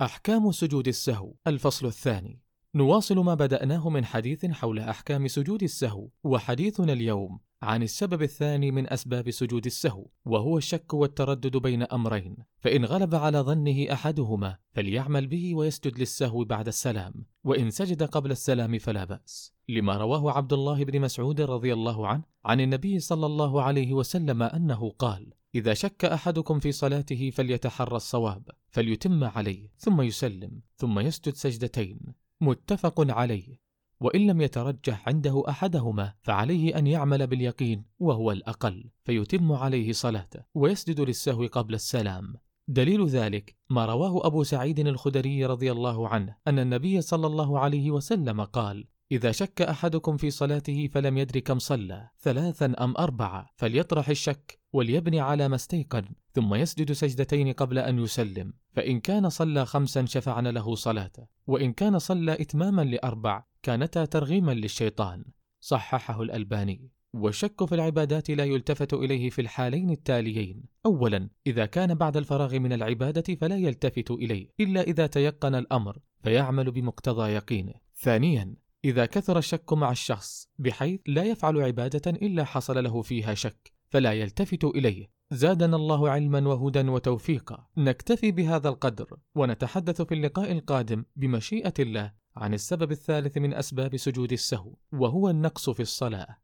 أحكام سجود السهو الفصل الثاني. نواصل ما بدأناه من حديث حول أحكام سجود السهو وحديثنا اليوم عن السبب الثاني من أسباب سجود السهو وهو الشك والتردد بين أمرين. فإن غلب على ظنه أحدهما فليعمل به ويسجد للسهو بعد السلام وإن سجد قبل السلام فلا بأس. لما رواه عبد الله بن مسعود رضي الله عنه عن النبي صلى الله عليه وسلم أنه قال إذا شك أحدكم في صلاته فليتحرى الصواب. فليتم عليه ثم يسلم ثم يسجد سجدتين متفق عليه. وإن لم يترجح عنده أحدهما فعليه أن يعمل باليقين وهو الأقل فيتم عليه صلاته ويسجد للسهو قبل السلام. دليل ذلك ما رواه أبو سعيد الخدري رضي الله عنه أن النبي صلى الله عليه وسلم قال إذا شك أحدكم في صلاته فلم يدر كم صلى ثلاثا أم أربعة فليطرح الشك وليبني على ما استيقن ثم يسجد سجدتين قبل أن يسلم فإن كان صلى خمسا شفعن له صلاته وإن كان صلى إتماما لأربع كانتا ترغيما للشيطان صححه الألباني. والشك في العبادات لا يلتفت إليه في الحالين التاليين. أولا إذا كان بعد الفراغ من العبادة فلا يلتفت إليه إلا إذا تيقن الأمر فيعمل بمقتضى يقينه. ثانيا إذا كثر الشك مع الشخص بحيث لا يفعل عبادة إلا حصل له فيها شك فلا يلتفت إليه. زادنا الله علما وهدى وتوفيقا. نكتفي بهذا القدر ونتحدث في اللقاء القادم بمشيئة الله عن السبب الثالث من أسباب سجود السهو وهو النقص في الصلاة.